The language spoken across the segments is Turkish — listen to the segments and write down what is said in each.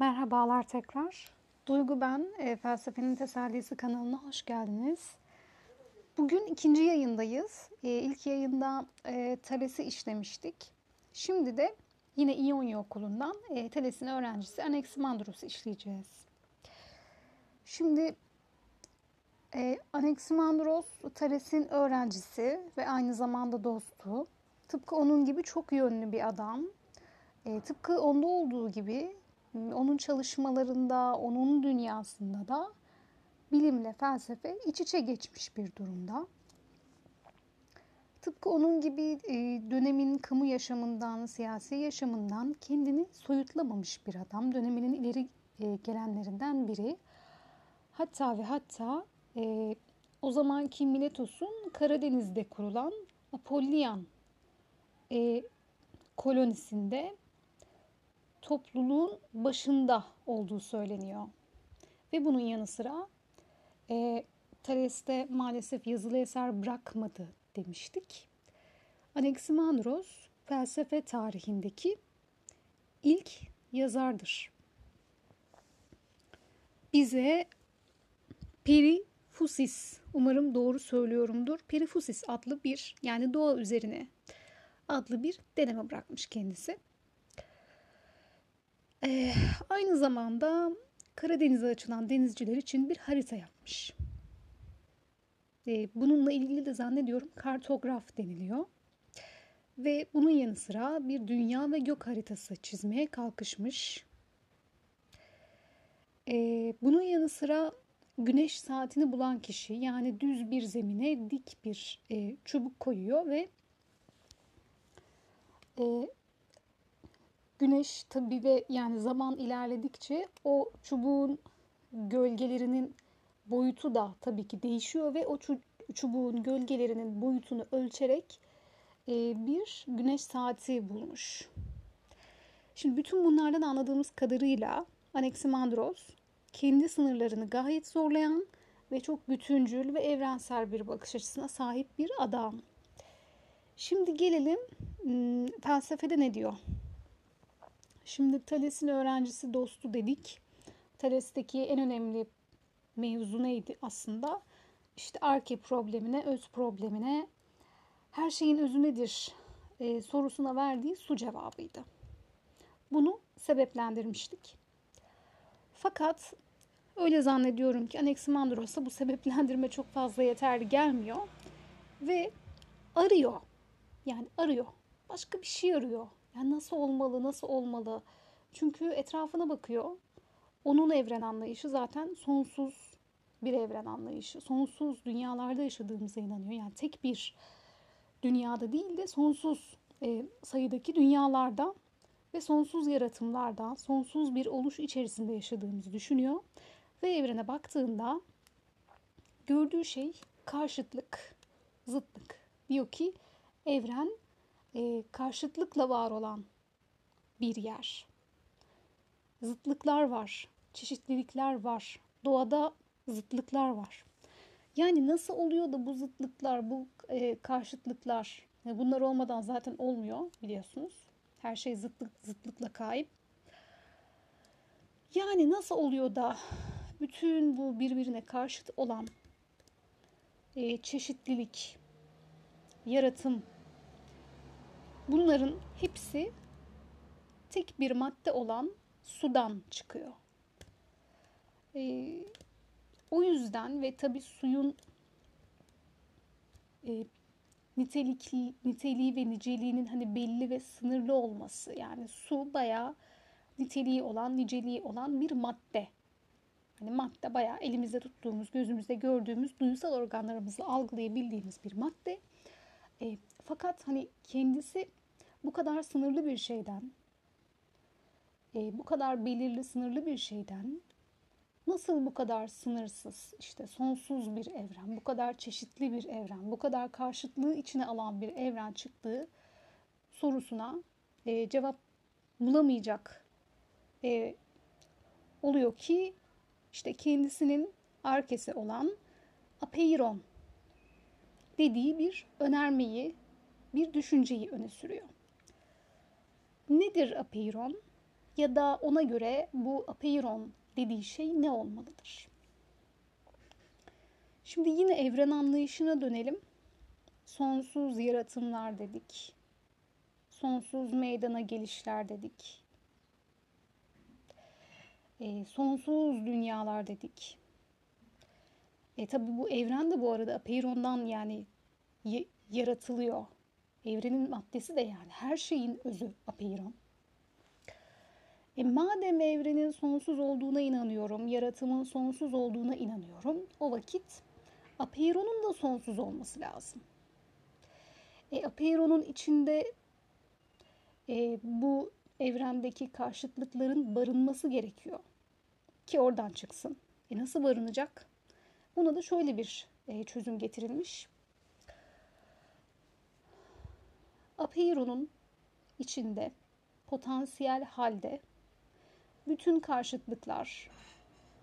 Merhabalar tekrar. Duygu ben, e, Felsefenin Tesellisi kanalına hoş geldiniz. Bugün ikinci yayındayız. E, ilk yayında e, Thales'i işlemiştik. Şimdi de yine İonya Okulu'ndan e, Thales'in öğrencisi Anaximandros'u işleyeceğiz. Şimdi e, Anaximandros Thales'in öğrencisi ve aynı zamanda dostu. Tıpkı onun gibi çok yönlü bir adam. E, tıpkı onda olduğu gibi onun çalışmalarında, onun dünyasında da bilimle felsefe iç içe geçmiş bir durumda. Tıpkı onun gibi e, dönemin kamu yaşamından, siyasi yaşamından kendini soyutlamamış bir adam. Döneminin ileri e, gelenlerinden biri. Hatta ve hatta e, o zamanki Miletos'un Karadeniz'de kurulan Apollyan kolonisinde topluluğun başında olduğu söyleniyor. Ve bunun yanı sıra e, Thales'te maalesef yazılı eser bırakmadı demiştik. Anaximandros felsefe tarihindeki ilk yazardır. Bize Perifusis, umarım doğru söylüyorumdur, Perifusis adlı bir yani doğa üzerine adlı bir deneme bırakmış kendisi. Ee, aynı zamanda Karadeniz'e açılan denizciler için bir harita yapmış. Ee, bununla ilgili de zannediyorum kartograf deniliyor. Ve bunun yanı sıra bir dünya ve gök haritası çizmeye kalkışmış. Ee, bunun yanı sıra güneş saatini bulan kişi yani düz bir zemine dik bir e, çubuk koyuyor ve e, güneş tabi ve yani zaman ilerledikçe o çubuğun gölgelerinin boyutu da tabii ki değişiyor ve o çubuğun gölgelerinin boyutunu ölçerek e, bir güneş saati bulmuş. Şimdi bütün bunlardan anladığımız kadarıyla Anaximandros kendi sınırlarını gayet zorlayan ve çok bütüncül ve evrensel bir bakış açısına sahip bir adam. Şimdi gelelim felsefede ne diyor? Şimdi Thales'in öğrencisi dostu dedik. Thales'teki en önemli mevzu neydi aslında? İşte arke problemine, öz problemine, her şeyin özü nedir e, sorusuna verdiği su cevabıydı. Bunu sebeplendirmiştik. Fakat öyle zannediyorum ki Anaximandros'a bu sebeplendirme çok fazla yeterli gelmiyor. Ve arıyor. Yani arıyor. Başka bir şey arıyor. Yani nasıl olmalı, nasıl olmalı? Çünkü etrafına bakıyor. Onun evren anlayışı zaten sonsuz bir evren anlayışı. Sonsuz dünyalarda yaşadığımıza inanıyor. Yani tek bir dünyada değil de sonsuz e, sayıdaki dünyalarda ve sonsuz yaratımlarda, sonsuz bir oluş içerisinde yaşadığımızı düşünüyor. Ve evrene baktığında gördüğü şey karşıtlık, zıtlık. Diyor ki evren e, karşıtlıkla var olan bir yer. Zıtlıklar var, çeşitlilikler var, doğada zıtlıklar var. Yani nasıl oluyor da bu zıtlıklar, bu e, karşıtlıklar, e, bunlar olmadan zaten olmuyor biliyorsunuz. Her şey zıtlık zıtlıkla kayıp. Yani nasıl oluyor da bütün bu birbirine karşıt olan e, çeşitlilik, yaratım, Bunların hepsi tek bir madde olan sudan çıkıyor. E, o yüzden ve tabi suyun e, nitelikli, niteliği ve niceliğinin hani belli ve sınırlı olması yani su bayağı niteliği olan, niceliği olan bir madde. Hani madde bayağı elimizde tuttuğumuz, gözümüzde gördüğümüz, duysal organlarımızla algılayabildiğimiz bir madde. E, fakat hani kendisi bu kadar sınırlı bir şeyden, e, bu kadar belirli sınırlı bir şeyden nasıl bu kadar sınırsız, işte sonsuz bir evren, bu kadar çeşitli bir evren, bu kadar karşıtlığı içine alan bir evren çıktığı sorusuna e, cevap bulamayacak e, oluyor ki işte kendisinin arkesi olan apeiron dediği bir önermeyi, bir düşünceyi öne sürüyor. Nedir apeiron? ya da ona göre bu apeiron dediği şey ne olmalıdır? Şimdi yine evren anlayışına dönelim. Sonsuz yaratımlar dedik. Sonsuz meydana gelişler dedik. E, sonsuz dünyalar dedik. E tabi bu evren de bu arada Apeiron'dan yani yaratılıyor. Evrenin maddesi de yani her şeyin özü Apeiron. E madem evrenin sonsuz olduğuna inanıyorum, yaratımın sonsuz olduğuna inanıyorum, o vakit Apeiron'un da sonsuz olması lazım. E, Apeiron'un içinde e, bu evrendeki karşıtlıkların barınması gerekiyor ki oradan çıksın. E nasıl barınacak? Buna da şöyle bir e, çözüm getirilmiş. Apeiron'un içinde potansiyel halde bütün karşıtlıklar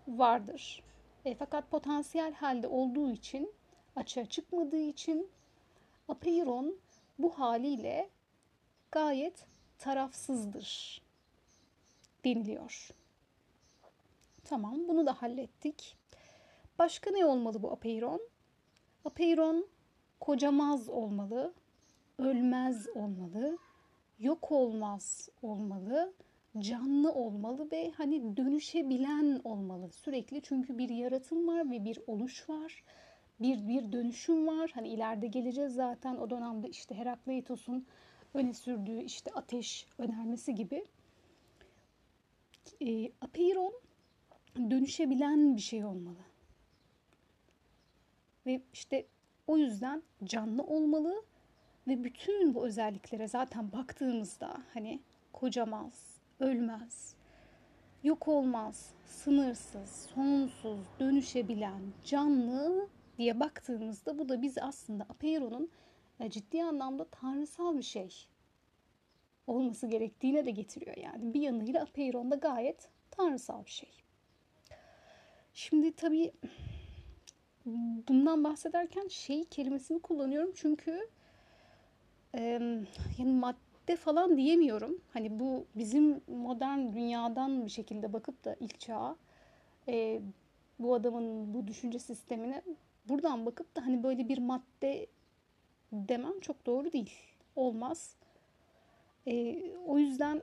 vardır. E, fakat potansiyel halde olduğu için, açığa çıkmadığı için Apeiron bu haliyle gayet tarafsızdır deniliyor. Tamam bunu da hallettik. Başka ne olmalı bu apeiron? Apeiron kocamaz olmalı, ölmez olmalı, yok olmaz olmalı, canlı olmalı ve hani dönüşebilen olmalı sürekli. Çünkü bir yaratım var ve bir oluş var. Bir bir dönüşüm var. Hani ileride geleceğiz zaten o dönemde işte Herakleitos'un öne sürdüğü işte ateş önermesi gibi. E, apeiron dönüşebilen bir şey olmalı. Ve işte o yüzden canlı olmalı ve bütün bu özelliklere zaten baktığımızda hani kocamaz, ölmez, yok olmaz, sınırsız, sonsuz, dönüşebilen, canlı diye baktığımızda bu da bizi aslında Apeiron'un e, ciddi anlamda tanrısal bir şey olması gerektiğine de getiriyor. Yani bir yanıyla Apeiron da gayet tanrısal bir şey. Şimdi tabii bundan bahsederken şey kelimesini kullanıyorum çünkü yani madde falan diyemiyorum. Hani bu bizim modern dünyadan bir şekilde bakıp da ilk çağa e, bu adamın bu düşünce sistemine buradan bakıp da hani böyle bir madde demem çok doğru değil. Olmaz. E, o yüzden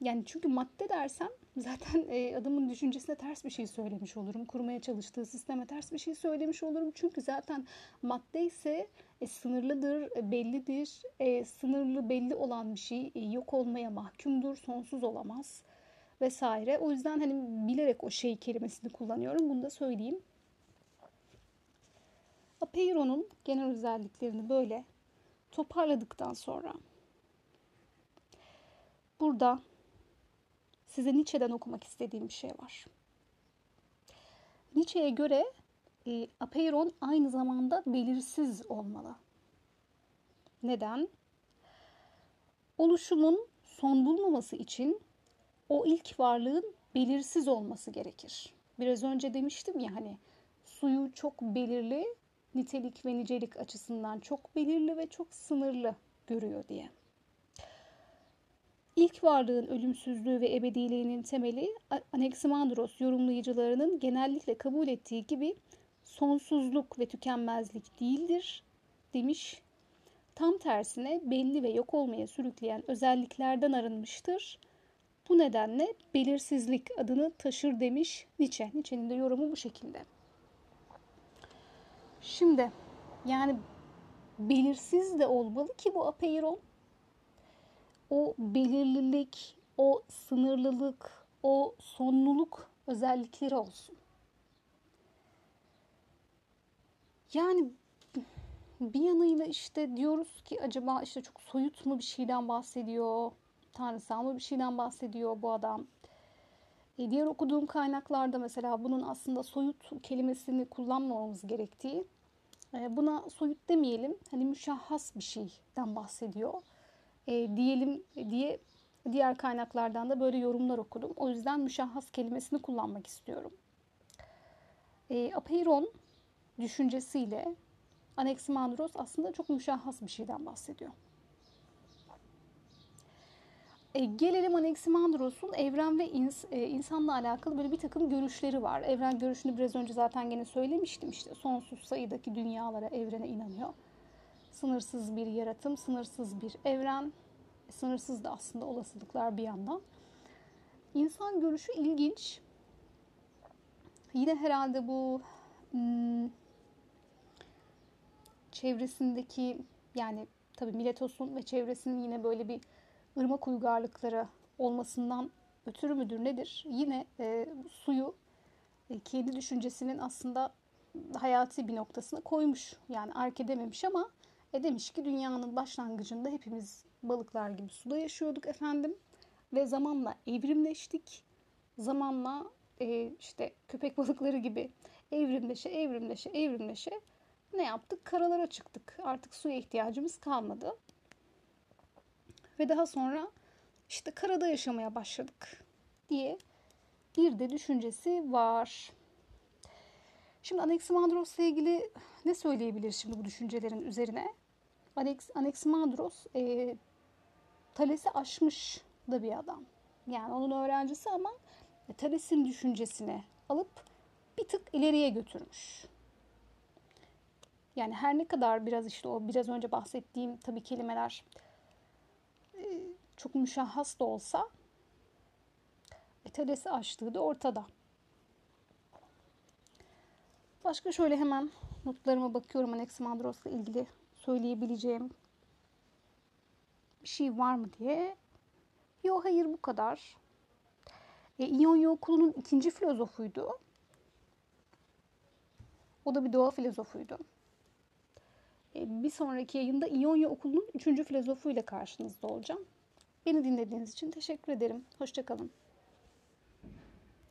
yani çünkü madde dersem zaten e, adamın düşüncesine ters bir şey söylemiş olurum. Kurmaya çalıştığı sisteme ters bir şey söylemiş olurum. Çünkü zaten madde ise e, sınırlıdır, e, bellidir. E, sınırlı belli olan bir şey e, yok olmaya mahkumdur, sonsuz olamaz vesaire. O yüzden hani bilerek o şey kelimesini kullanıyorum. Bunu da söyleyeyim. Apeiron'un genel özelliklerini böyle toparladıktan sonra burada size Nietzsche'den okumak istediğim bir şey var. Nietzsche'ye göre e, apeiron aynı zamanda belirsiz olmalı. Neden? Oluşumun son bulmaması için o ilk varlığın belirsiz olması gerekir. Biraz önce demiştim ya hani suyu çok belirli, nitelik ve nicelik açısından çok belirli ve çok sınırlı görüyor diye. İlk varlığın ölümsüzlüğü ve ebediliğinin temeli Anaximandros yorumlayıcılarının genellikle kabul ettiği gibi sonsuzluk ve tükenmezlik değildir demiş. Tam tersine belli ve yok olmaya sürükleyen özelliklerden arınmıştır. Bu nedenle belirsizlik adını taşır demiş Nietzsche. Nietzsche'nin de yorumu bu şekilde. Şimdi yani belirsiz de olmalı ki bu apeiron o belirlilik, o sınırlılık, o sonluluk özellikleri olsun. Yani bir yanıyla işte diyoruz ki acaba işte çok soyut mu bir şeyden bahsediyor, tanrısal mı bir şeyden bahsediyor bu adam. E diğer okuduğum kaynaklarda mesela bunun aslında soyut kelimesini kullanmamamız gerektiği, e, buna soyut demeyelim, hani müşahhas bir şeyden bahsediyor e, diyelim diye diğer kaynaklardan da böyle yorumlar okudum. O yüzden müşahhas kelimesini kullanmak istiyorum. E, Apeiron düşüncesiyle Anaximandros aslında çok müşahhas bir şeyden bahsediyor. E, gelelim Anaximandros'un evren ve ins, e, insanla alakalı böyle bir takım görüşleri var. Evren görüşünü biraz önce zaten gene söylemiştim işte sonsuz sayıdaki dünyalara, evrene inanıyor. Sınırsız bir yaratım, sınırsız bir evren, sınırsız da aslında olasılıklar bir yandan. İnsan görüşü ilginç. Yine herhalde bu hmm, çevresindeki yani tabii Miletos'un ve çevresinin yine böyle bir ırmak uygarlıkları olmasından ötürü müdür nedir? Yine e, suyu e, kendi düşüncesinin aslında hayati bir noktasına koymuş. Yani ark edememiş ama e demiş ki dünyanın başlangıcında hepimiz balıklar gibi suda yaşıyorduk efendim. Ve zamanla evrimleştik. Zamanla e, işte köpek balıkları gibi evrimleşe evrimleşe evrimleşe ne yaptık? Karalara çıktık. Artık suya ihtiyacımız kalmadı. Ve daha sonra işte karada yaşamaya başladık diye bir de düşüncesi var. Şimdi Anaximandros ile ilgili ne söyleyebiliriz şimdi bu düşüncelerin üzerine? Anax, Anaximandros e, Thales'i aşmış da bir adam. Yani onun öğrencisi ama Thales'in düşüncesini alıp bir tık ileriye götürmüş. Yani her ne kadar biraz işte o biraz önce bahsettiğim tabii kelimeler e, çok müşahhas da olsa Thales'i aştığı da ortada. Başka şöyle hemen notlarıma bakıyorum Anaximandros'la ilgili söyleyebileceğim bir şey var mı diye. Yok hayır bu kadar. E, İonya okulunun ikinci filozofuydu. O da bir doğa filozofuydu. E, bir sonraki yayında İonya okulunun üçüncü filozofuyla karşınızda olacağım. Beni dinlediğiniz için teşekkür ederim. Hoşçakalın.